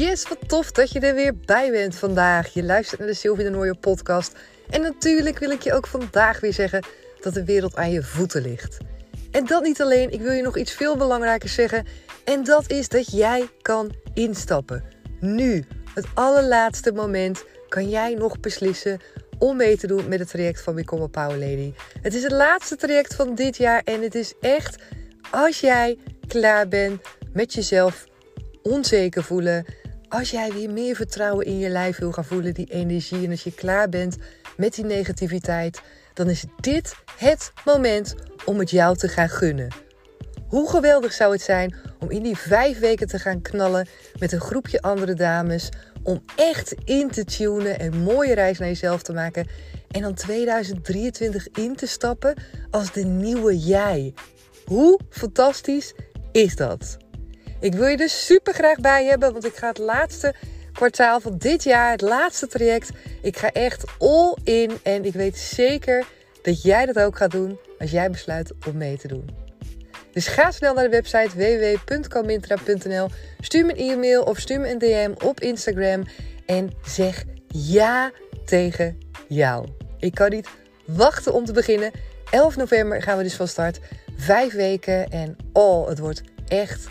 Yes, wat tof dat je er weer bij bent vandaag. Je luistert naar de Sylvie de Nooijer podcast. En natuurlijk wil ik je ook vandaag weer zeggen dat de wereld aan je voeten ligt. En dat niet alleen, ik wil je nog iets veel belangrijkers zeggen. En dat is dat jij kan instappen. Nu, het allerlaatste moment, kan jij nog beslissen om mee te doen met het traject van Become a Power Lady. Het is het laatste traject van dit jaar en het is echt, als jij klaar bent met jezelf onzeker voelen, als jij weer meer vertrouwen in je lijf wil gaan voelen, die energie, en als je klaar bent met die negativiteit, dan is dit het moment om het jou te gaan gunnen. Hoe geweldig zou het zijn om in die vijf weken te gaan knallen met een groepje andere dames. Om echt in te tunen en een mooie reis naar jezelf te maken. En dan 2023 in te stappen als de nieuwe jij. Hoe fantastisch is dat? Ik wil je er super graag bij hebben, want ik ga het laatste kwartaal van dit jaar, het laatste traject. Ik ga echt all in en ik weet zeker dat jij dat ook gaat doen als jij besluit om mee te doen. Dus ga snel naar de website www.comintra.nl. Stuur me een e-mail of stuur me een DM op Instagram en zeg ja tegen jou. Ik kan niet wachten om te beginnen. 11 november gaan we dus van start. Vijf weken en oh, het wordt echt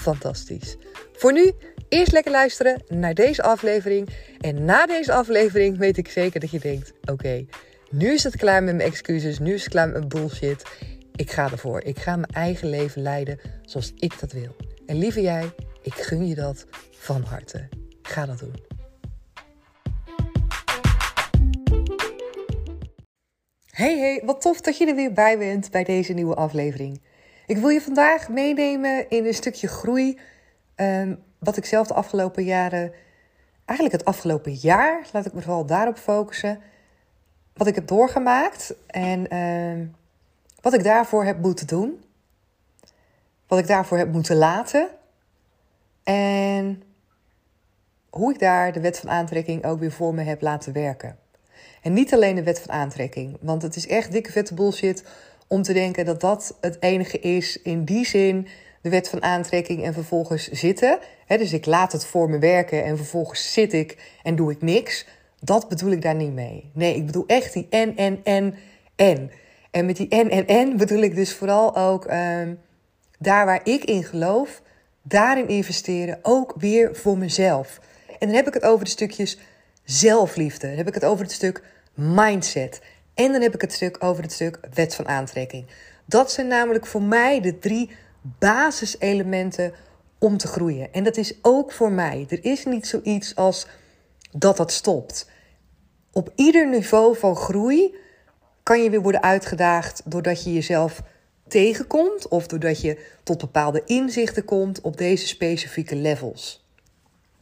fantastisch. Voor nu, eerst lekker luisteren naar deze aflevering. En na deze aflevering weet ik zeker dat je denkt: oké, nu is het klaar met mijn excuses, nu is het klaar met mijn bullshit. Ik ga ervoor. Ik ga mijn eigen leven leiden zoals ik dat wil. En lieve jij, ik gun je dat van harte. Ga dat doen. Hey hey, wat tof dat je er weer bij bent bij deze nieuwe aflevering. Ik wil je vandaag meenemen in een stukje groei. Um, wat ik zelf de afgelopen jaren, eigenlijk het afgelopen jaar, laat ik me vooral daarop focussen. Wat ik heb doorgemaakt en uh, wat ik daarvoor heb moeten doen. Wat ik daarvoor heb moeten laten. En hoe ik daar de wet van aantrekking ook weer voor me heb laten werken. En niet alleen de wet van aantrekking, want het is echt dikke vette bullshit om te denken dat dat het enige is in die zin de wet van aantrekking en vervolgens zitten. dus ik laat het voor me werken en vervolgens zit ik en doe ik niks. Dat bedoel ik daar niet mee. Nee, ik bedoel echt die en, en, en, en. En met die en, en, en bedoel ik dus vooral ook ehm, daar waar ik in geloof, daarin investeren, ook weer voor mezelf. En dan heb ik het over de stukjes zelfliefde. Dan heb ik het over het stuk mindset. En dan heb ik het stuk over het stuk wet van aantrekking. Dat zijn namelijk voor mij de drie basiselementen om te groeien. En dat is ook voor mij. Er is niet zoiets als dat dat stopt. Op ieder niveau van groei kan je weer worden uitgedaagd doordat je jezelf tegenkomt of doordat je tot bepaalde inzichten komt op deze specifieke levels.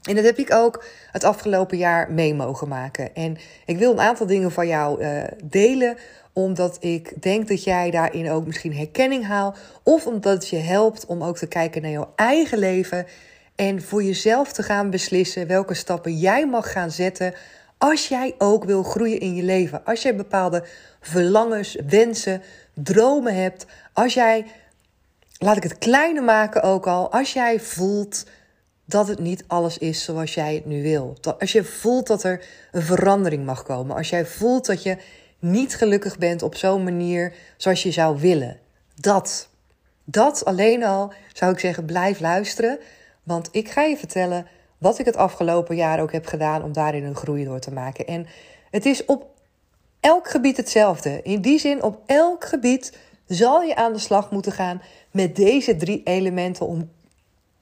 En dat heb ik ook het afgelopen jaar mee mogen maken. En ik wil een aantal dingen van jou uh, delen, omdat ik denk dat jij daarin ook misschien herkenning haalt. Of omdat het je helpt om ook te kijken naar jouw eigen leven. En voor jezelf te gaan beslissen welke stappen jij mag gaan zetten. Als jij ook wil groeien in je leven. Als jij bepaalde verlangens, wensen, dromen hebt. Als jij, laat ik het kleiner maken ook al. Als jij voelt dat het niet alles is zoals jij het nu wil. Als je voelt dat er een verandering mag komen. Als jij voelt dat je niet gelukkig bent op zo'n manier zoals je zou willen. Dat, dat alleen al zou ik zeggen, blijf luisteren. Want ik ga je vertellen wat ik het afgelopen jaar ook heb gedaan om daarin een groei door te maken. En het is op elk gebied hetzelfde. In die zin, op elk gebied zal je aan de slag moeten gaan met deze drie elementen om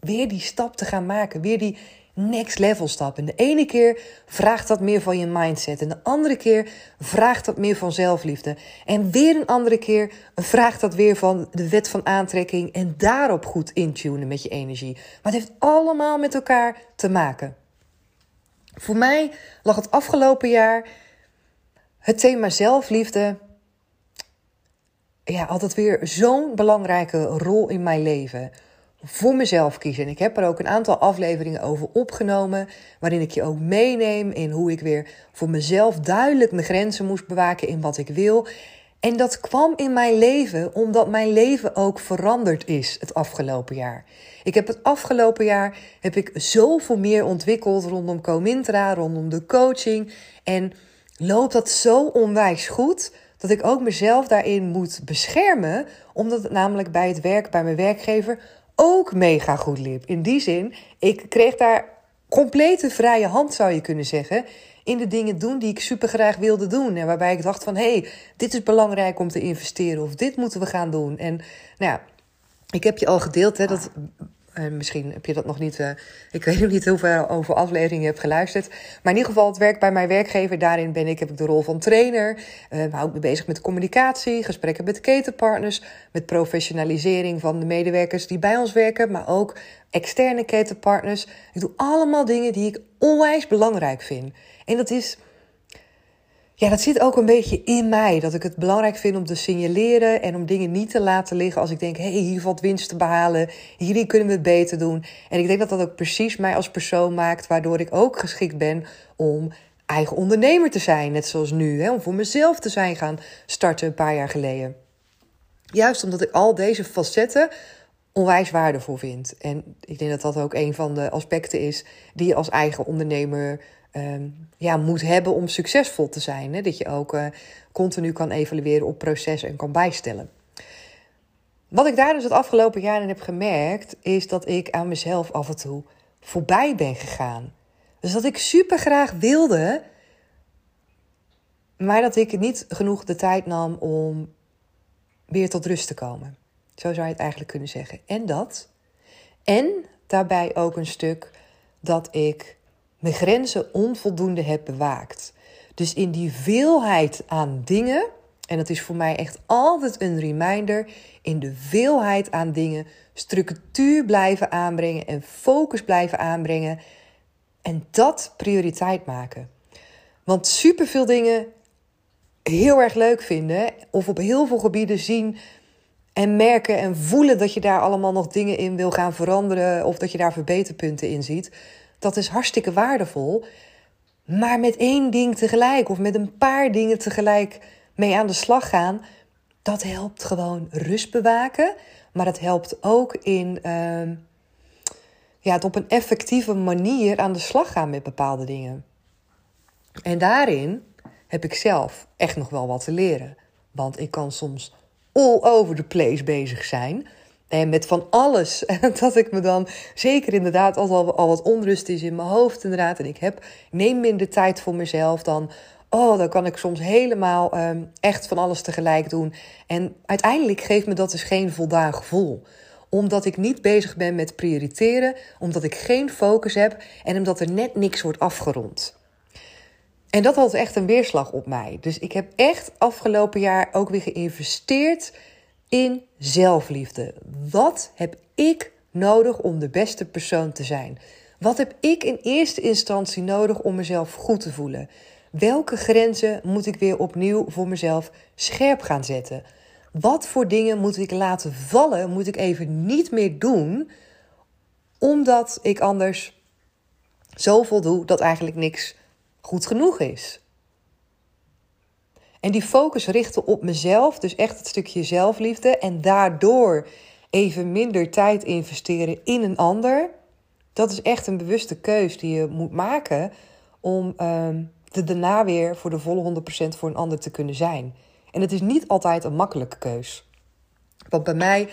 weer die stap te gaan maken. Weer die next level stap. En de ene keer vraagt dat meer van je mindset. En de andere keer vraagt dat meer van zelfliefde. En weer een andere keer vraagt dat weer van de wet van aantrekking. En daarop goed intunen met je energie. Maar het heeft allemaal met elkaar te maken. Voor mij lag het afgelopen jaar het thema zelfliefde. Ja, altijd weer zo'n belangrijke rol in mijn leven voor mezelf kiezen. En ik heb er ook een aantal afleveringen over opgenomen, waarin ik je ook meeneem in hoe ik weer voor mezelf duidelijk mijn grenzen moest bewaken in wat ik wil. En dat kwam in mijn leven omdat mijn leven ook veranderd is het afgelopen jaar. Ik heb het afgelopen jaar heb ik zoveel meer ontwikkeld rondom Comintra, rondom de coaching. En loopt dat zo onwijs goed dat ik ook mezelf daarin moet beschermen, omdat het namelijk bij het werk, bij mijn werkgever, ook mega goed liep. In die zin, ik kreeg daar complete vrije hand, zou je kunnen zeggen in de dingen doen die ik super graag wilde doen. En waarbij ik dacht van, hé, hey, dit is belangrijk om te investeren of dit moeten we gaan doen. En nou ja, ik heb je al gedeeld hè, dat misschien heb je dat nog niet. Uh, ik weet nog niet hoeveel over afleveringen je hebt geluisterd. Maar in ieder geval, het werk bij mijn werkgever. Daarin ben ik, heb ik de rol van trainer. Uh, hou ik me bezig met communicatie, gesprekken met ketenpartners. Met professionalisering van de medewerkers die bij ons werken. Maar ook externe ketenpartners. Ik doe allemaal dingen die ik onwijs belangrijk vind. En dat is. Ja, dat zit ook een beetje in mij. Dat ik het belangrijk vind om te signaleren en om dingen niet te laten liggen als ik denk: hé, hey, hier valt winst te behalen. Hierin kunnen we het beter doen. En ik denk dat dat ook precies mij als persoon maakt, waardoor ik ook geschikt ben om eigen ondernemer te zijn. Net zoals nu, hè, om voor mezelf te zijn gaan starten een paar jaar geleden. Juist omdat ik al deze facetten onwijs waardevol vind. En ik denk dat dat ook een van de aspecten is die je als eigen ondernemer Ehm, ja, moet hebben om succesvol te zijn. Hè? Dat je ook uh, continu kan evalueren op processen en kan bijstellen. Wat ik daar dus het afgelopen jaar in heb gemerkt, is dat ik aan mezelf af en toe voorbij ben gegaan. Dus dat ik super graag wilde, maar dat ik niet genoeg de tijd nam om weer tot rust te komen. Zo zou je het eigenlijk kunnen zeggen. En dat. En daarbij ook een stuk dat ik mijn grenzen onvoldoende heb bewaakt. Dus in die veelheid aan dingen, en dat is voor mij echt altijd een reminder, in de veelheid aan dingen structuur blijven aanbrengen en focus blijven aanbrengen en dat prioriteit maken. Want superveel dingen heel erg leuk vinden of op heel veel gebieden zien en merken en voelen dat je daar allemaal nog dingen in wil gaan veranderen of dat je daar verbeterpunten in ziet dat is hartstikke waardevol. Maar met één ding tegelijk of met een paar dingen tegelijk mee aan de slag gaan, dat helpt gewoon rust bewaken. Maar het helpt ook in uh, ja, het op een effectieve manier aan de slag gaan met bepaalde dingen. En daarin heb ik zelf echt nog wel wat te leren. Want ik kan soms all over the place bezig zijn. En met van alles. dat ik me dan zeker inderdaad, als al, al wat onrust is in mijn hoofd inderdaad. En ik heb, neem minder tijd voor mezelf dan. Oh, dan kan ik soms helemaal um, echt van alles tegelijk doen. En uiteindelijk geeft me dat dus geen voldaan gevoel omdat ik niet bezig ben met prioriteren, omdat ik geen focus heb en omdat er net niks wordt afgerond. En dat had echt een weerslag op mij. Dus ik heb echt afgelopen jaar ook weer geïnvesteerd in zelfliefde. Wat heb ik nodig om de beste persoon te zijn? Wat heb ik in eerste instantie nodig om mezelf goed te voelen? Welke grenzen moet ik weer opnieuw voor mezelf scherp gaan zetten? Wat voor dingen moet ik laten vallen, moet ik even niet meer doen, omdat ik anders zoveel doe dat eigenlijk niks goed genoeg is? En die focus richten op mezelf, dus echt het stukje zelfliefde. En daardoor even minder tijd investeren in een ander. Dat is echt een bewuste keus die je moet maken om uh, de daarna weer voor de volle 100% voor een ander te kunnen zijn. En het is niet altijd een makkelijke keus. Want bij mij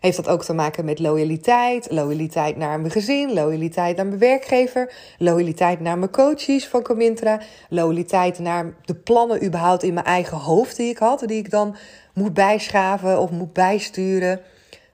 heeft dat ook te maken met loyaliteit. Loyaliteit naar mijn gezin, loyaliteit naar mijn werkgever, loyaliteit naar mijn coaches van Comintra, loyaliteit naar de plannen überhaupt in mijn eigen hoofd die ik had, die ik dan moet bijschaven of moet bijsturen.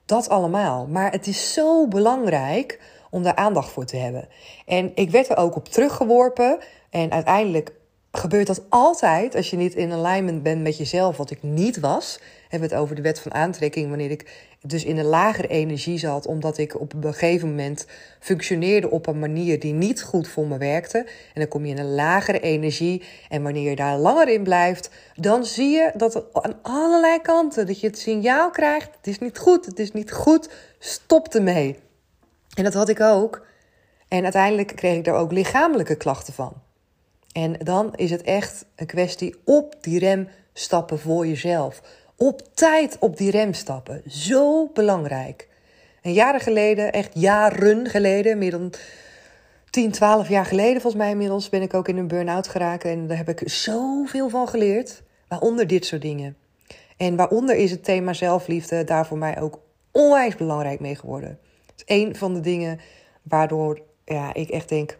Dat allemaal. Maar het is zo belangrijk om daar aandacht voor te hebben. En ik werd er ook op teruggeworpen. En uiteindelijk gebeurt dat altijd als je niet in alignment bent met jezelf, wat ik niet was. Hebben het over de wet van aantrekking, wanneer ik dus in een lagere energie zat, omdat ik op een gegeven moment functioneerde op een manier die niet goed voor me werkte. En dan kom je in een lagere energie. En wanneer je daar langer in blijft, dan zie je dat aan allerlei kanten dat je het signaal krijgt: het is niet goed, het is niet goed, stop ermee. En dat had ik ook. En uiteindelijk kreeg ik daar ook lichamelijke klachten van. En dan is het echt een kwestie op die rem stappen voor jezelf. Op tijd op die rem stappen. Zo belangrijk. En jaren geleden, echt jaren geleden, meer dan 10, 12 jaar geleden volgens mij inmiddels, ben ik ook in een burn-out geraakt. En daar heb ik zoveel van geleerd. Waaronder dit soort dingen. En waaronder is het thema zelfliefde daar voor mij ook onwijs belangrijk mee geworden. Het is een van de dingen waardoor ja, ik echt denk: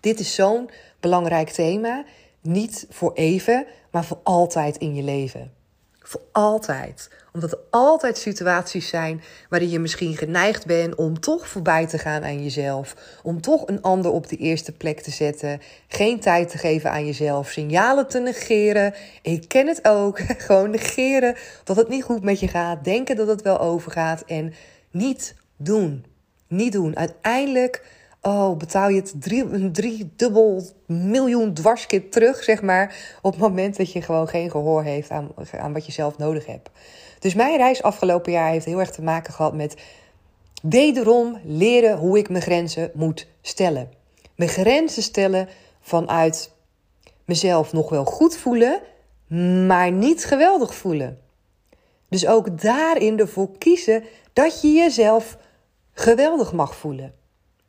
dit is zo'n belangrijk thema. Niet voor even, maar voor altijd in je leven. Voor altijd. Omdat er altijd situaties zijn waarin je misschien geneigd bent om toch voorbij te gaan aan jezelf. Om toch een ander op de eerste plek te zetten. Geen tijd te geven aan jezelf. Signalen te negeren. Ik ken het ook. Gewoon negeren dat het niet goed met je gaat. Denken dat het wel overgaat. En niet doen. Niet doen. Uiteindelijk oh, betaal je het drie, drie dubbel miljoen dwarskit terug, zeg maar, op het moment dat je gewoon geen gehoor heeft aan, aan wat je zelf nodig hebt. Dus mijn reis afgelopen jaar heeft heel erg te maken gehad met wederom leren hoe ik mijn grenzen moet stellen. Mijn grenzen stellen vanuit mezelf nog wel goed voelen, maar niet geweldig voelen. Dus ook daarin ervoor kiezen dat je jezelf geweldig mag voelen.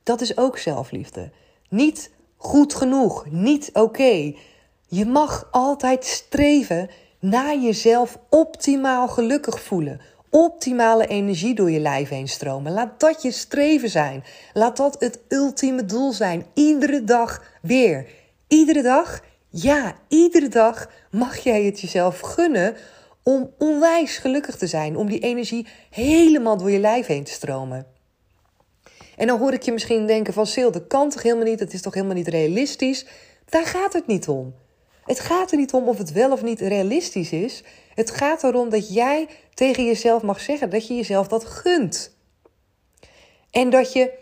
Dat is ook zelfliefde. Niet goed genoeg, niet oké. Je mag altijd streven naar jezelf optimaal gelukkig voelen. Optimale energie door je lijf heen stromen. Laat dat je streven zijn. Laat dat het ultieme doel zijn. Iedere dag weer. Iedere dag, ja, iedere dag mag jij het jezelf gunnen om onwijs gelukkig te zijn. Om die energie helemaal door je lijf heen te stromen. En dan hoor ik je misschien denken van Sil, dat kan toch helemaal niet? Het is toch helemaal niet realistisch? Daar gaat het niet om. Het gaat er niet om of het wel of niet realistisch is. Het gaat erom dat jij tegen jezelf mag zeggen dat je jezelf dat gunt. En dat je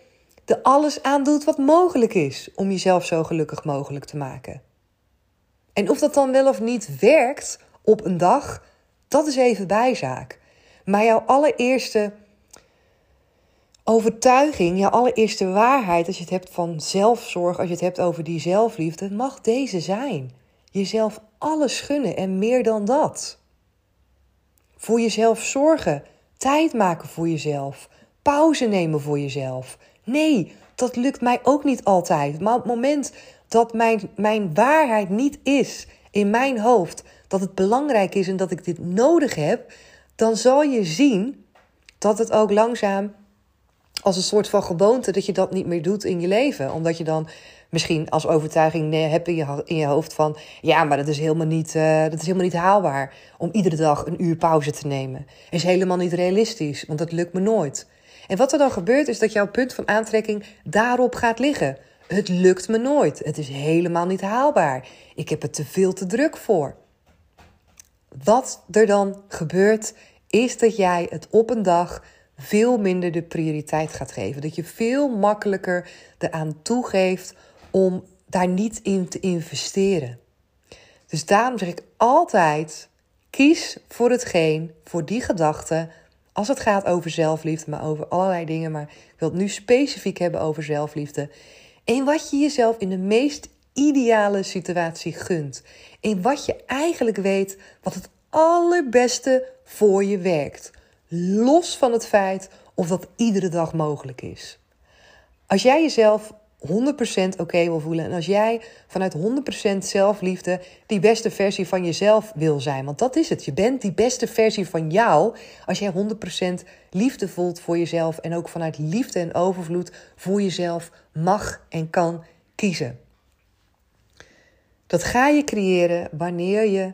er alles aan doet wat mogelijk is om jezelf zo gelukkig mogelijk te maken. En of dat dan wel of niet werkt op een dag, dat is even bijzaak. Maar jouw allereerste overtuiging, jouw allereerste waarheid, als je het hebt van zelfzorg, als je het hebt over die zelfliefde, mag deze zijn. Jezelf alles gunnen en meer dan dat. Voor jezelf zorgen, tijd maken voor jezelf, pauze nemen voor jezelf. Nee, dat lukt mij ook niet altijd. Maar op het moment dat mijn, mijn waarheid niet is in mijn hoofd, dat het belangrijk is en dat ik dit nodig heb, dan zal je zien dat het ook langzaam als een soort van gewoonte dat je dat niet meer doet in je leven. Omdat je dan misschien als overtuiging hebt in je, in je hoofd van... ja, maar dat is, helemaal niet, uh, dat is helemaal niet haalbaar om iedere dag een uur pauze te nemen. Is helemaal niet realistisch, want dat lukt me nooit. En wat er dan gebeurt is dat jouw punt van aantrekking daarop gaat liggen. Het lukt me nooit. Het is helemaal niet haalbaar. Ik heb er te veel te druk voor. Wat er dan gebeurt, is dat jij het op een dag veel minder de prioriteit gaat geven. Dat je veel makkelijker eraan toegeeft om daar niet in te investeren. Dus daarom zeg ik altijd: kies voor hetgeen, voor die gedachte. Als het gaat over zelfliefde, maar over allerlei dingen. Maar ik wil het nu specifiek hebben over zelfliefde. En wat je jezelf in de meest ideale situatie gunt. En wat je eigenlijk weet wat het allerbeste voor je werkt. Los van het feit of dat iedere dag mogelijk is. Als jij jezelf 100% oké wil voelen en als jij vanuit 100% zelfliefde die beste versie van jezelf wil zijn, want dat is het. Je bent die beste versie van jou als jij 100% liefde voelt voor jezelf en ook vanuit liefde en overvloed voor jezelf mag en kan kiezen. Dat ga je creëren wanneer je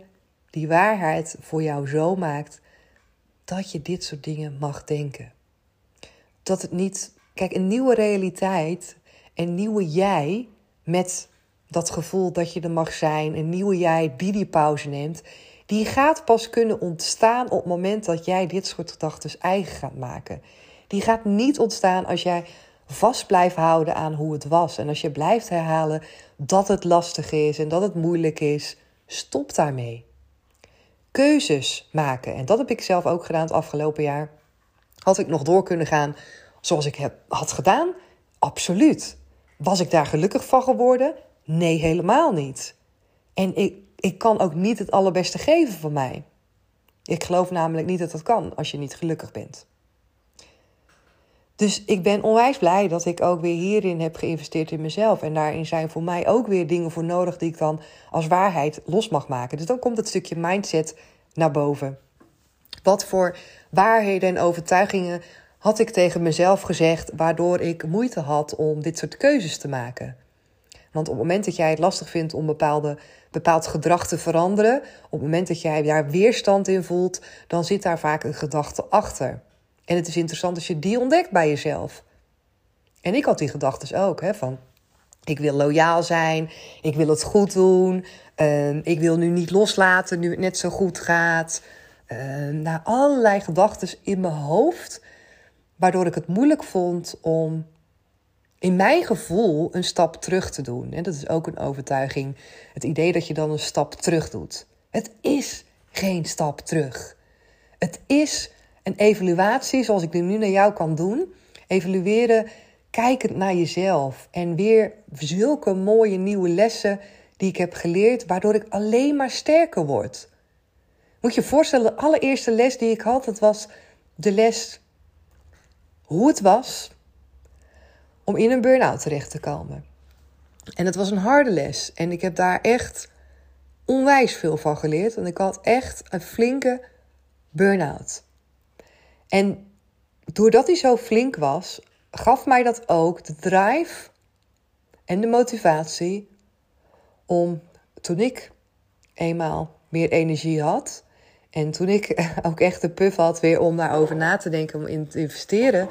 die waarheid voor jou zo maakt dat je dit soort dingen mag denken. Dat het niet. Kijk, een nieuwe realiteit, een nieuwe jij met dat gevoel dat je er mag zijn, een nieuwe jij die die pauze neemt, die gaat pas kunnen ontstaan op het moment dat jij dit soort gedachten eigen gaat maken. Die gaat niet ontstaan als jij vast blijft houden aan hoe het was. En als je blijft herhalen dat het lastig is en dat het moeilijk is, stop daarmee keuzes maken. En dat heb ik zelf ook gedaan het afgelopen jaar. Had ik nog door kunnen gaan zoals ik heb, had gedaan? Absoluut. Was ik daar gelukkig van geworden? Nee, helemaal niet. En ik, ik kan ook niet het allerbeste geven van mij. Ik geloof namelijk niet dat dat kan als je niet gelukkig bent. Dus ik ben onwijs blij dat ik ook weer hierin heb geïnvesteerd in mezelf. En daarin zijn voor mij ook weer dingen voor nodig die ik dan als waarheid los mag maken. Dus dan komt het stukje mindset naar boven. Wat voor waarheden en overtuigingen had ik tegen mezelf gezegd, waardoor ik moeite had om dit soort keuzes te maken? Want op het moment dat jij het lastig vindt om bepaalde, bepaald gedrag te veranderen, op het moment dat jij daar weerstand in voelt, dan zit daar vaak een gedachte achter. En het is interessant als je die ontdekt bij jezelf. En ik had die gedachten ook, hè, van ik wil loyaal zijn, ik wil het goed doen, uh, ik wil nu niet loslaten nu het net zo goed gaat. Uh, nou, allerlei gedachten in mijn hoofd, waardoor ik het moeilijk vond om in mijn gevoel een stap terug te doen. En dat is ook een overtuiging. Het idee dat je dan een stap terug doet. Het is geen stap terug. Het is een evaluatie zoals ik die nu naar jou kan doen. Evalueren, kijkend naar jezelf. En weer zulke mooie nieuwe lessen die ik heb geleerd, waardoor ik alleen maar sterker word. Moet je je voorstellen, de allereerste les die ik had, dat was de les hoe het was om in een burn-out terecht te komen. En het was een harde les. En ik heb daar echt onwijs veel van geleerd. En ik had echt een flinke burn-out. En doordat hij zo flink was, gaf mij dat ook de drive en de motivatie om toen ik eenmaal meer energie had. En toen ik ook echt de puff had weer om daarover na te denken, om in te investeren.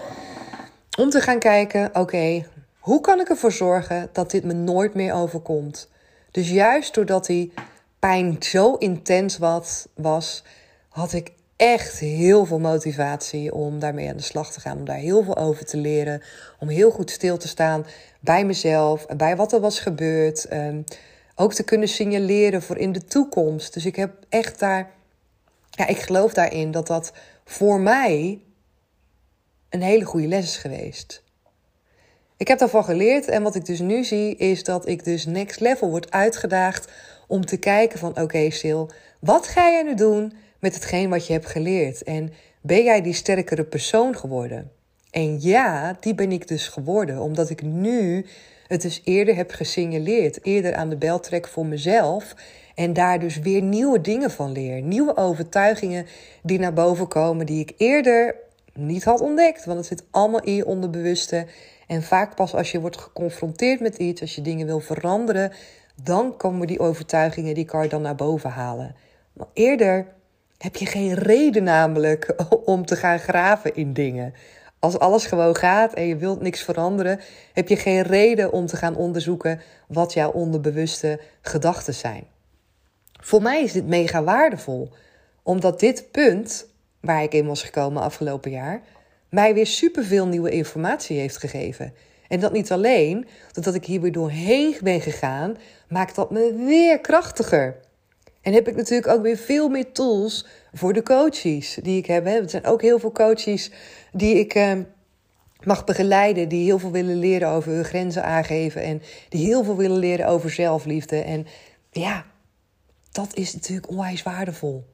Om te gaan kijken, oké, hoe kan ik ervoor zorgen dat dit me nooit meer overkomt? Dus juist doordat die pijn zo intens was, had ik echt heel veel motivatie om daarmee aan de slag te gaan. Om daar heel veel over te leren. Om heel goed stil te staan bij mezelf bij wat er was gebeurd. Um, ook te kunnen signaleren voor in de toekomst. Dus ik heb echt daar. Ja, ik geloof daarin dat dat voor mij een hele goede les is geweest. Ik heb daarvan geleerd en wat ik dus nu zie is dat ik dus next level word uitgedaagd om te kijken van oké okay, Sil, wat ga jij nu doen met hetgeen wat je hebt geleerd? En ben jij die sterkere persoon geworden? En ja, die ben ik dus geworden, omdat ik nu het dus eerder heb gesignaleerd, eerder aan de bel trek voor mezelf en daar dus weer nieuwe dingen van leer. Nieuwe overtuigingen die naar boven komen, die ik eerder niet had ontdekt. Want het zit allemaal in je onderbewuste. En vaak pas als je wordt geconfronteerd met iets, als je dingen wil veranderen, dan komen die overtuigingen, die kan je dan naar boven halen. Maar eerder heb je geen reden namelijk om te gaan graven in dingen. Als alles gewoon gaat en je wilt niks veranderen, heb je geen reden om te gaan onderzoeken wat jouw onderbewuste gedachten zijn. Voor mij is dit mega waardevol, omdat dit punt waar ik in was gekomen afgelopen jaar, mij weer superveel nieuwe informatie heeft gegeven. En dat niet alleen, doordat ik hier weer doorheen ben gegaan, maakt dat me weer krachtiger. En heb ik natuurlijk ook weer veel meer tools voor de coaches die ik heb. Er zijn ook heel veel coaches die ik eh, mag begeleiden, die heel veel willen leren over hun grenzen aangeven en die heel veel willen leren over zelfliefde. En ja, dat is natuurlijk onwijs waardevol.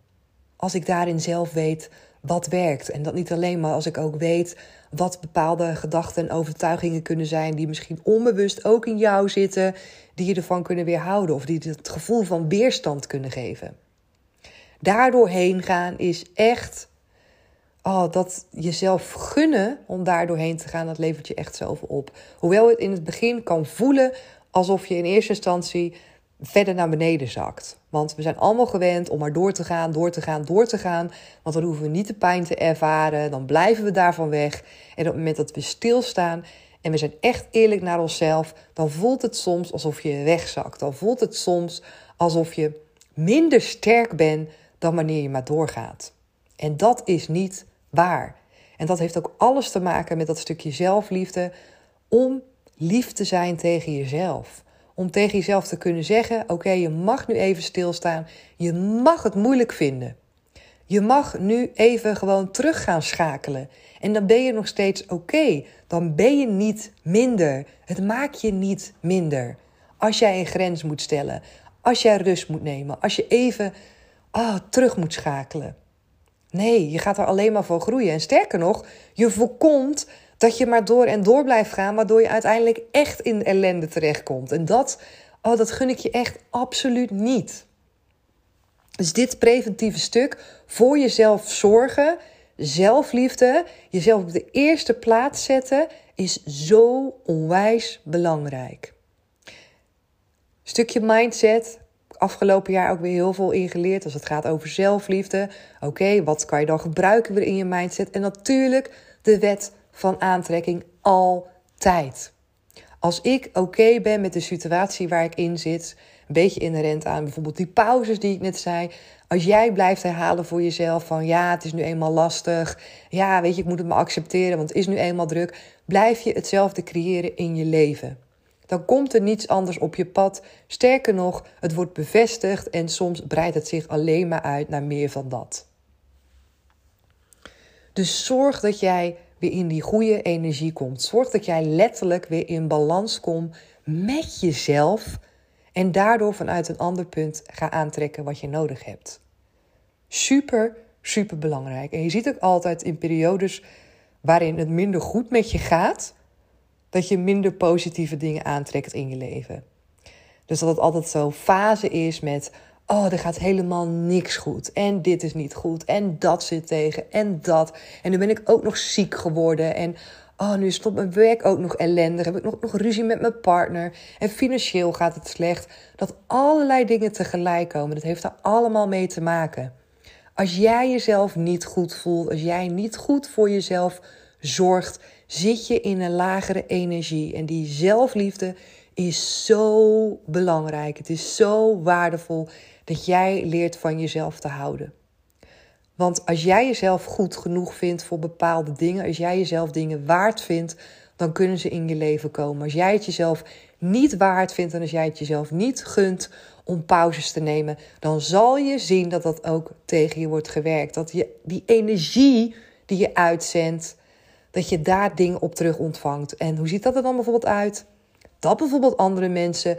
Als ik daarin zelf weet wat werkt. En dat niet alleen, maar als ik ook weet wat bepaalde gedachten en overtuigingen kunnen zijn, die misschien onbewust ook in jou zitten, die je ervan kunnen weerhouden of die het gevoel van weerstand kunnen geven. Daardoor heen gaan is echt. Oh, dat jezelf gunnen om daar doorheen te gaan, dat levert je echt zoveel op. Hoewel het in het begin kan voelen alsof je in eerste instantie verder naar beneden zakt. Want we zijn allemaal gewend om maar door te gaan, door te gaan, door te gaan. Want dan hoeven we niet de pijn te ervaren. Dan blijven we daarvan weg. En op het moment dat we stilstaan en we zijn echt eerlijk naar onszelf, dan voelt het soms alsof je wegzakt. Dan voelt het soms alsof je minder sterk bent dan wanneer je maar doorgaat. En dat is niet waar. En dat heeft ook alles te maken met dat stukje zelfliefde om lief te zijn tegen jezelf. Om tegen jezelf te kunnen zeggen: Oké, je mag nu even stilstaan. Je mag het moeilijk vinden. Je mag nu even gewoon terug gaan schakelen. En dan ben je nog steeds oké. Dan ben je niet minder. Het maakt je niet minder. Als jij een grens moet stellen. Als jij rust moet nemen. Als je even oh, terug moet schakelen. Nee, je gaat er alleen maar voor groeien. En sterker nog, je voorkomt dat je maar door en door blijft gaan, waardoor je uiteindelijk echt in ellende terechtkomt. En dat, oh, dat gun ik je echt absoluut niet. Dus dit preventieve stuk voor jezelf zorgen, zelfliefde, jezelf op de eerste plaats zetten, is zo onwijs belangrijk. Stukje mindset, afgelopen jaar ook weer heel veel ingeleerd als het gaat over zelfliefde. Oké, wat kan je dan gebruiken weer in je mindset? En natuurlijk de wet van aantrekking altijd. Als ik oké ben met de situatie waar ik in zit, een beetje inherent aan bijvoorbeeld die pauzes die ik net zei. Als jij blijft herhalen voor jezelf van ja, het is nu eenmaal lastig. Ja, weet je, ik moet het maar accepteren, want het is nu eenmaal druk. Blijf je hetzelfde creëren in je leven. Dan komt er niets anders op je pad. Sterker nog, het wordt bevestigd en soms breidt het zich alleen maar uit naar meer van dat. Dus zorg dat jij weer in die goede energie komt. Zorg dat jij letterlijk weer in balans komt met jezelf en daardoor vanuit een ander punt ga aantrekken wat je nodig hebt. Super, super belangrijk. En je ziet ook altijd in periodes waarin het minder goed met je gaat, dat je minder positieve dingen aantrekt in je leven. Dus dat het altijd zo fase is met, oh, er gaat helemaal niks goed. En dit is niet goed. En dat zit tegen. En dat. En nu ben ik ook nog ziek geworden. En oh, nu stopt mijn werk ook nog ellendig. Heb ik nog, nog ruzie met mijn partner. En financieel gaat het slecht. Dat allerlei dingen tegelijk komen. Dat heeft daar allemaal mee te maken. Als jij jezelf niet goed voelt, als jij niet goed voor jezelf zorgt, zit je in een lagere energie. En die zelfliefde is zo belangrijk. Het is zo waardevol dat jij leert van jezelf te houden. Want als jij jezelf goed genoeg vindt voor bepaalde dingen, als jij jezelf dingen waard vindt, dan kunnen ze in je leven komen. Als jij het jezelf niet waard vindt en als jij het jezelf niet gunt om pauzes te nemen, dan zal je zien dat dat ook tegen je wordt gewerkt. Dat je die energie die je uitzendt, dat je daar dingen op terug ontvangt. En hoe ziet dat er dan bijvoorbeeld uit? Dat bijvoorbeeld andere mensen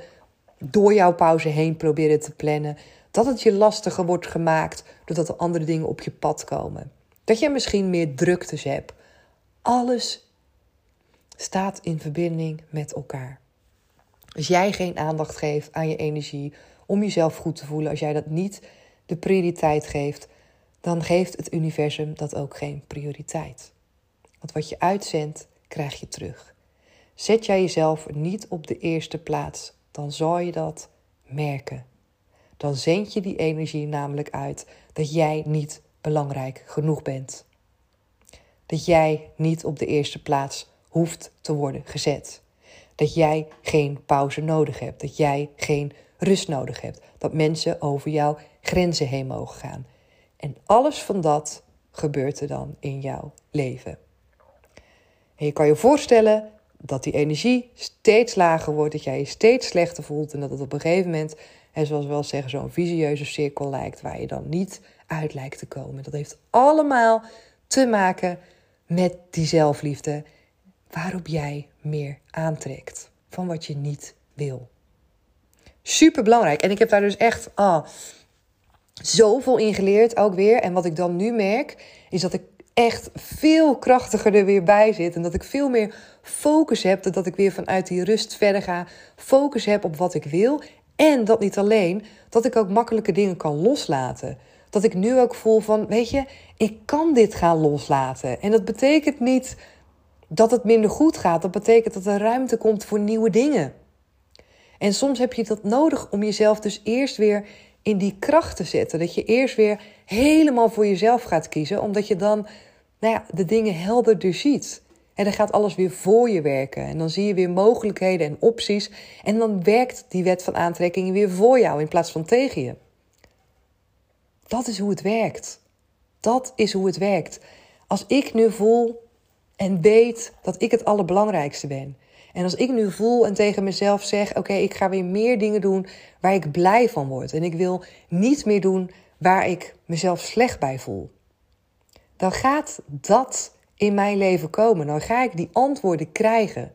door jouw pauze heen proberen te plannen. Dat het je lastiger wordt gemaakt doordat er andere dingen op je pad komen. Dat je misschien meer druktes hebt. Alles staat in verbinding met elkaar. Als jij geen aandacht geeft aan je energie om jezelf goed te voelen, als jij dat niet de prioriteit geeft, dan geeft het universum dat ook geen prioriteit. Want wat je uitzendt, krijg je terug. Zet jij jezelf niet op de eerste plaats, dan zal je dat merken. Dan zend je die energie namelijk uit dat jij niet belangrijk genoeg bent. Dat jij niet op de eerste plaats hoeft te worden gezet. Dat jij geen pauze nodig hebt. Dat jij geen rust nodig hebt. Dat mensen over jouw grenzen heen mogen gaan. En alles van dat gebeurt er dan in jouw leven. En je kan je voorstellen dat die energie steeds lager wordt, dat jij je steeds slechter voelt en dat het op een gegeven moment, en zoals we wel zeggen, zo'n visieuze cirkel lijkt waar je dan niet uit lijkt te komen. Dat heeft allemaal te maken met die zelfliefde waarop jij meer aantrekt van wat je niet wil. Super belangrijk. En ik heb daar dus echt ah, zoveel in geleerd ook weer. En wat ik dan nu merk, is dat ik echt veel krachtiger er weer bij zit. En dat ik veel meer focus heb. Dat ik weer vanuit die rust verder ga. Focus heb op wat ik wil. En dat niet alleen, dat ik ook makkelijke dingen kan loslaten. Dat ik nu ook voel van, weet je, ik kan dit gaan loslaten. En dat betekent niet dat het minder goed gaat. Dat betekent dat er ruimte komt voor nieuwe dingen. En soms heb je dat nodig om jezelf dus eerst weer in die kracht te zetten. Dat je eerst weer helemaal voor jezelf gaat kiezen, omdat je dan nou ja, de dingen helderder ziet. En dan gaat alles weer voor je werken. En dan zie je weer mogelijkheden en opties. En dan werkt die wet van aantrekking weer voor jou in plaats van tegen je. Dat is hoe het werkt. Dat is hoe het werkt. Als ik nu voel en weet dat ik het allerbelangrijkste ben. En als ik nu voel en tegen mezelf zeg: Oké, ik ga weer meer dingen doen waar ik blij van word. En ik wil niet meer doen waar ik mezelf slecht bij voel. Dan gaat dat in mijn leven komen. Dan ga ik die antwoorden krijgen.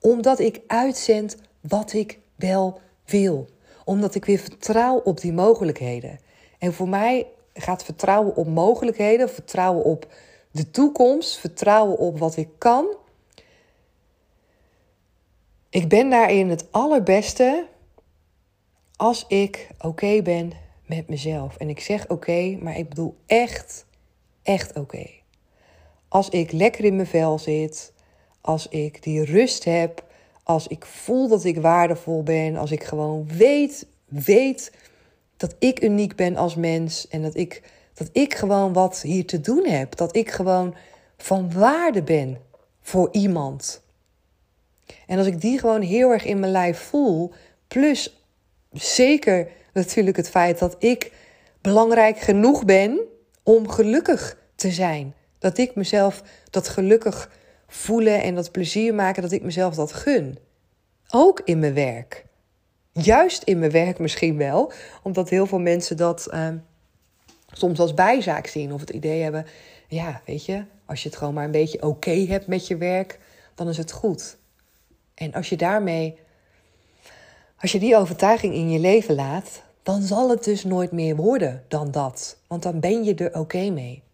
Omdat ik uitzend wat ik wel wil. Omdat ik weer vertrouw op die mogelijkheden. En voor mij gaat vertrouwen op mogelijkheden, vertrouwen op de toekomst, vertrouwen op wat ik kan. Ik ben daarin het allerbeste als ik oké ben met mezelf. En ik zeg oké, maar ik bedoel echt, echt oké. Als ik lekker in mijn vel zit, als ik die rust heb, als ik voel dat ik waardevol ben, als ik gewoon weet, weet dat ik uniek ben als mens en dat ik, dat ik gewoon wat hier te doen heb, dat ik gewoon van waarde ben voor iemand. En als ik die gewoon heel erg in mijn lijf voel, plus zeker natuurlijk het feit dat ik belangrijk genoeg ben om gelukkig te zijn. Dat ik mezelf dat gelukkig voelen en dat plezier maken, dat ik mezelf dat gun. Ook in mijn werk. Juist in mijn werk misschien wel, omdat heel veel mensen dat ehm, soms als bijzaak zien of het idee hebben: ja, weet je, als je het gewoon maar een beetje oké hebt met je werk, dan is het goed. En als je daarmee, als je die overtuiging in je leven laat, dan zal het dus nooit meer worden dan dat. Want dan ben je er oké mee.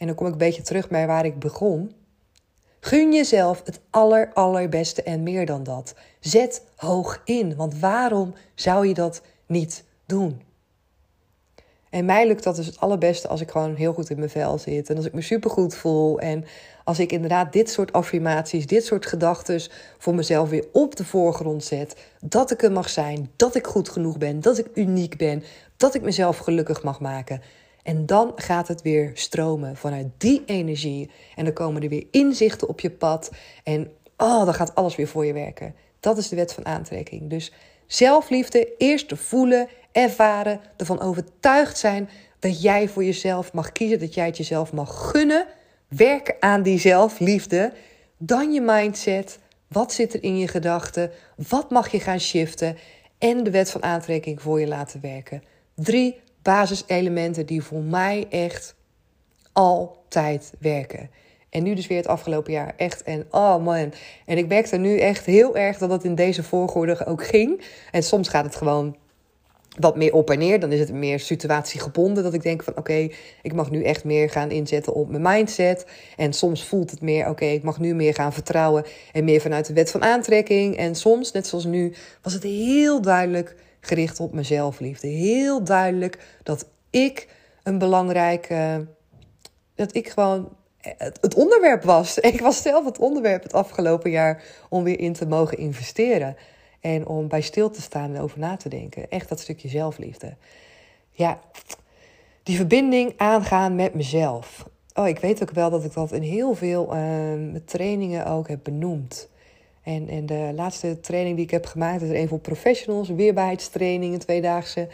En dan kom ik een beetje terug bij waar ik begon. Gun jezelf het aller, allerbeste en meer dan dat. Zet hoog in, want waarom zou je dat niet doen? En mij lukt dat dus het allerbeste als ik gewoon heel goed in mijn vel zit. En als ik me supergoed voel. En als ik inderdaad dit soort affirmaties, dit soort gedachten voor mezelf weer op de voorgrond zet. Dat ik er mag zijn, dat ik goed genoeg ben, dat ik uniek ben, dat ik mezelf gelukkig mag maken. En dan gaat het weer stromen vanuit die energie. En dan komen er weer inzichten op je pad. En oh, dan gaat alles weer voor je werken. Dat is de wet van aantrekking. Dus zelfliefde, eerst voelen, ervaren, ervan overtuigd zijn dat jij voor jezelf mag kiezen, dat jij het jezelf mag gunnen. Werk aan die zelfliefde. Dan je mindset. Wat zit er in je gedachten? Wat mag je gaan shiften? En de wet van aantrekking voor je laten werken. Drie basiselementen die voor mij echt altijd werken. En nu dus weer het afgelopen jaar echt. En oh man. En ik merkte nu echt heel erg dat het in deze volgorde ook ging. En soms gaat het gewoon wat meer op en neer. Dan is het meer situatiegebonden. Dat ik denk van oké, ik mag nu echt meer gaan inzetten op mijn mindset. En soms voelt het meer oké, ik mag nu meer gaan vertrouwen. En meer vanuit de wet van aantrekking. En soms, net zoals nu, was het heel duidelijk gericht op mezelfliefde. Heel duidelijk dat ik een belangrijke. Dat ik gewoon het onderwerp was. Ik was zelf het onderwerp het afgelopen jaar om weer in te mogen investeren. En om bij stil te staan en over na te denken. Echt dat stukje zelfliefde. Ja, die verbinding aangaan met mezelf. Oh, ik weet ook wel dat ik dat in heel veel uh, trainingen ook heb benoemd. En, en de laatste training die ik heb gemaakt is er een voor professionals, weerbaarheidstraining, een tweedaagse.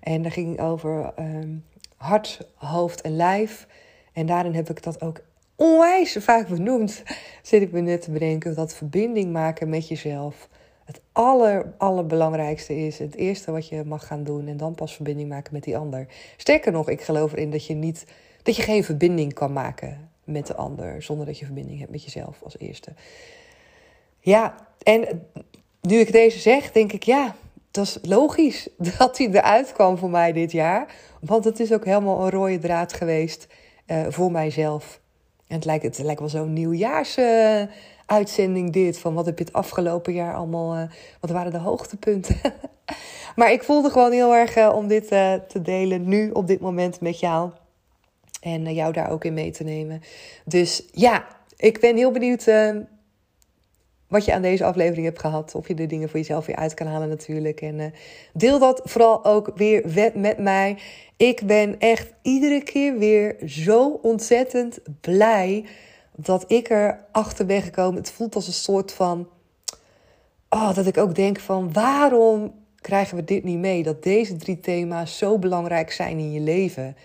En daar ging over ehm, hart, hoofd en lijf. En daarin heb ik dat ook onwijs vaak benoemd. Zit ik me net te bedenken dat verbinding maken met jezelf het aller, allerbelangrijkste is. Het eerste wat je mag gaan doen en dan pas verbinding maken met die ander. Sterker nog, ik geloof erin dat je, niet, dat je geen verbinding kan maken met de ander zonder dat je verbinding hebt met jezelf als eerste. Ja, en nu ik deze zeg, denk ik ja, dat is logisch dat hij eruit kwam voor mij dit jaar. Want het is ook helemaal een rode draad geweest uh, voor mijzelf. En het lijkt, het lijkt wel zo'n nieuwjaars. Uh, dit. Van wat heb je het afgelopen jaar allemaal. Uh, wat waren de hoogtepunten? maar ik voelde gewoon heel erg uh, om dit te delen nu op dit moment met jou. En jou daar ook in mee te nemen. Dus ja, ik ben heel benieuwd wat je aan deze aflevering hebt gehad. Of je de dingen voor jezelf weer uit kan halen natuurlijk. En deel dat vooral ook weer met mij. Ik ben echt iedere keer weer zo ontzettend blij dat ik er achter ben gekomen. Het voelt als een soort van. Oh, dat ik ook denk van waarom krijgen we dit niet mee? Dat deze drie thema's zo belangrijk zijn in je leven.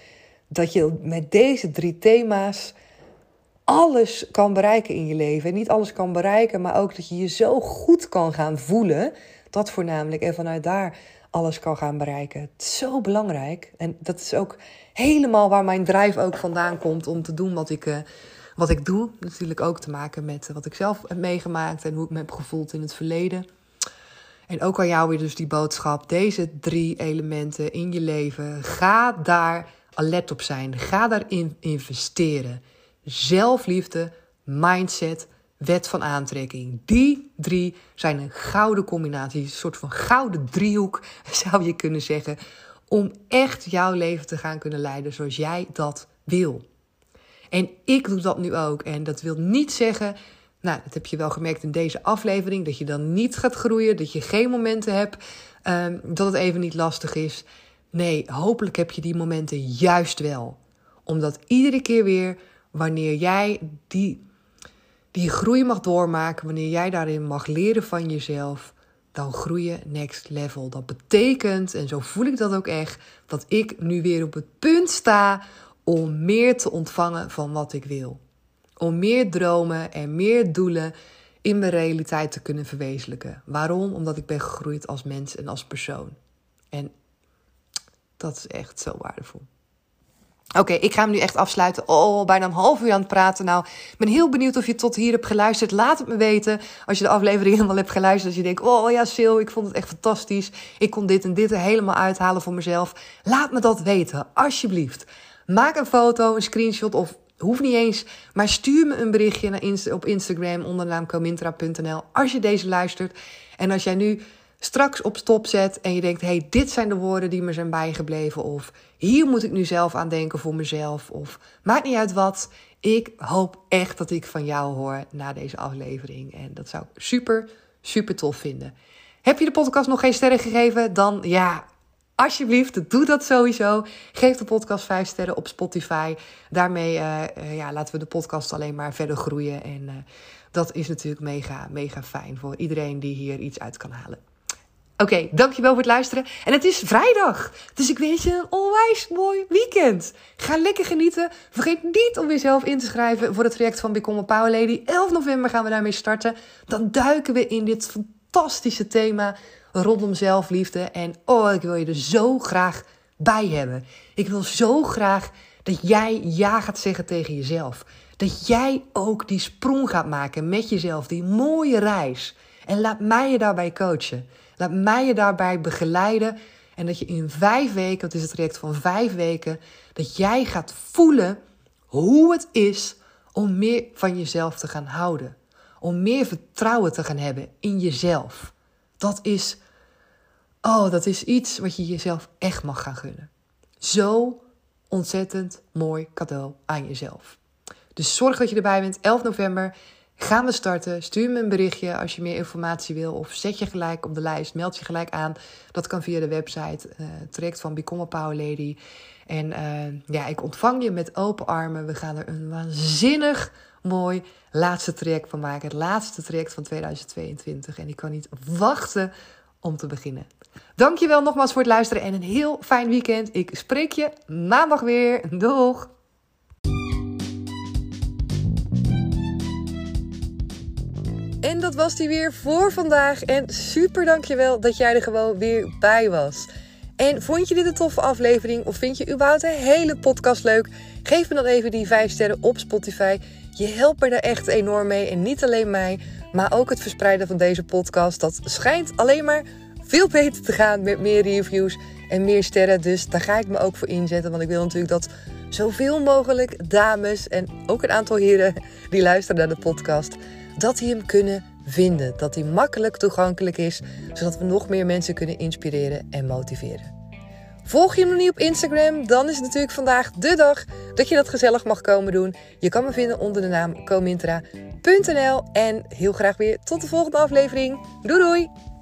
Dat je met deze drie thema's alles kan bereiken in je leven. En niet alles kan bereiken, maar ook dat je je zo goed kan gaan voelen. Dat voornamelijk. En vanuit daar alles kan gaan bereiken. Het is zo belangrijk. En dat is ook helemaal waar mijn drijf ook vandaan komt om te doen wat ik, uh, wat ik doe. Natuurlijk ook te maken met wat ik zelf heb meegemaakt en hoe ik me heb gevoeld in het verleden. En ook aan jou weer dus die boodschap. Deze drie elementen in je leven. Ga daar alert op zijn. Ga daarin investeren. Zelfliefde, mindset, wet van aantrekking. Die drie zijn een gouden combinatie. Een soort van gouden driehoek zou je kunnen zeggen. Om echt jouw leven te gaan kunnen leiden zoals jij dat wil. En ik doe dat nu ook. En dat wil niet zeggen nou, dat heb je wel gemerkt in deze aflevering, dat je dan niet gaat groeien, dat je geen momenten hebt, um, dat het even niet lastig is. Nee, hopelijk heb je die momenten juist wel. Omdat iedere keer weer, wanneer jij die, die groei mag doormaken, wanneer jij daarin mag leren van jezelf, dan groei je next level. Dat betekent, en zo voel ik dat ook echt, dat ik nu weer op het punt sta om meer te ontvangen van wat ik wil om meer dromen en meer doelen in mijn realiteit te kunnen verwezenlijken. Waarom? Omdat ik ben gegroeid als mens en als persoon. En dat is echt zo waardevol. Oké, ik ga hem nu echt afsluiten. Oh, bijna een half uur aan het praten. Nou, ik ben heel benieuwd of je tot hier hebt geluisterd. Laat het me weten als je de aflevering helemaal hebt geluisterd. Als je denkt, oh ja, Sil, ik vond het echt fantastisch. Ik kon dit en dit er helemaal uithalen voor mezelf. Laat me dat weten, alsjeblieft. Maak een foto, een screenshot of Hoeft niet eens, maar stuur me een berichtje op Instagram onder de naam comintra.nl als je deze luistert. En als jij nu straks op stop zet en je denkt: hey, dit zijn de woorden die me zijn bijgebleven. Of hier moet ik nu zelf aan denken voor mezelf. Of maakt niet uit wat. Ik hoop echt dat ik van jou hoor na deze aflevering. En dat zou ik super, super tof vinden. Heb je de podcast nog geen sterren gegeven? Dan ja, Alsjeblieft, doe dat sowieso. Geef de podcast 5 sterren op Spotify. Daarmee uh, ja, laten we de podcast alleen maar verder groeien. En uh, dat is natuurlijk mega, mega fijn voor iedereen die hier iets uit kan halen. Oké, dankjewel voor het luisteren. En het is vrijdag. Dus ik wens je een onwijs mooi weekend. Ga lekker genieten. Vergeet niet om jezelf in te schrijven voor het traject van Become a Power Lady. 11 november gaan we daarmee starten. Dan duiken we in dit fantastische thema rondom zelfliefde. En oh, ik wil je er zo graag bij hebben. Ik wil zo graag dat jij ja gaat zeggen tegen jezelf. Dat jij ook die sprong gaat maken met jezelf, die mooie reis. En laat mij je daarbij coachen. Laat mij je daarbij begeleiden. En dat je in vijf weken, dat is het traject van vijf weken, dat jij gaat voelen hoe het is om meer van jezelf te gaan houden. Om meer vertrouwen te gaan hebben in jezelf. Dat is Oh, dat is iets wat je jezelf echt mag gaan gunnen. Zo ontzettend mooi cadeau aan jezelf. Dus zorg dat je erbij bent. 11 november gaan we starten. Stuur me een berichtje als je meer informatie wil. Of zet je gelijk op de lijst. Meld je gelijk aan. Dat kan via de website. Uh, traject van Become Power Lady. En uh, ja, ik ontvang je met open armen. We gaan er een waanzinnig mooi laatste traject van maken. Het laatste traject van 2022. En ik kan niet wachten om te beginnen. Dankjewel nogmaals voor het luisteren en een heel fijn weekend. Ik spreek je maandag weer. Doeg! Dat was die weer voor vandaag. En super dankjewel dat jij er gewoon weer bij was. En vond je dit een toffe aflevering of vind je überhaupt een hele podcast leuk? Geef me dan even die 5 sterren op Spotify. Je helpt me daar echt enorm mee. En niet alleen mij, maar ook het verspreiden van deze podcast. Dat schijnt alleen maar veel beter te gaan met meer reviews en meer sterren. Dus daar ga ik me ook voor inzetten. Want ik wil natuurlijk dat zoveel mogelijk dames en ook een aantal heren die luisteren naar de podcast, dat die hem kunnen vinden. Dat die makkelijk toegankelijk is, zodat we nog meer mensen kunnen inspireren en motiveren. Volg je hem nog niet op Instagram? Dan is het natuurlijk vandaag de dag dat je dat gezellig mag komen doen. Je kan me vinden onder de naam comintra.nl. En heel graag weer tot de volgende aflevering. Doei doei!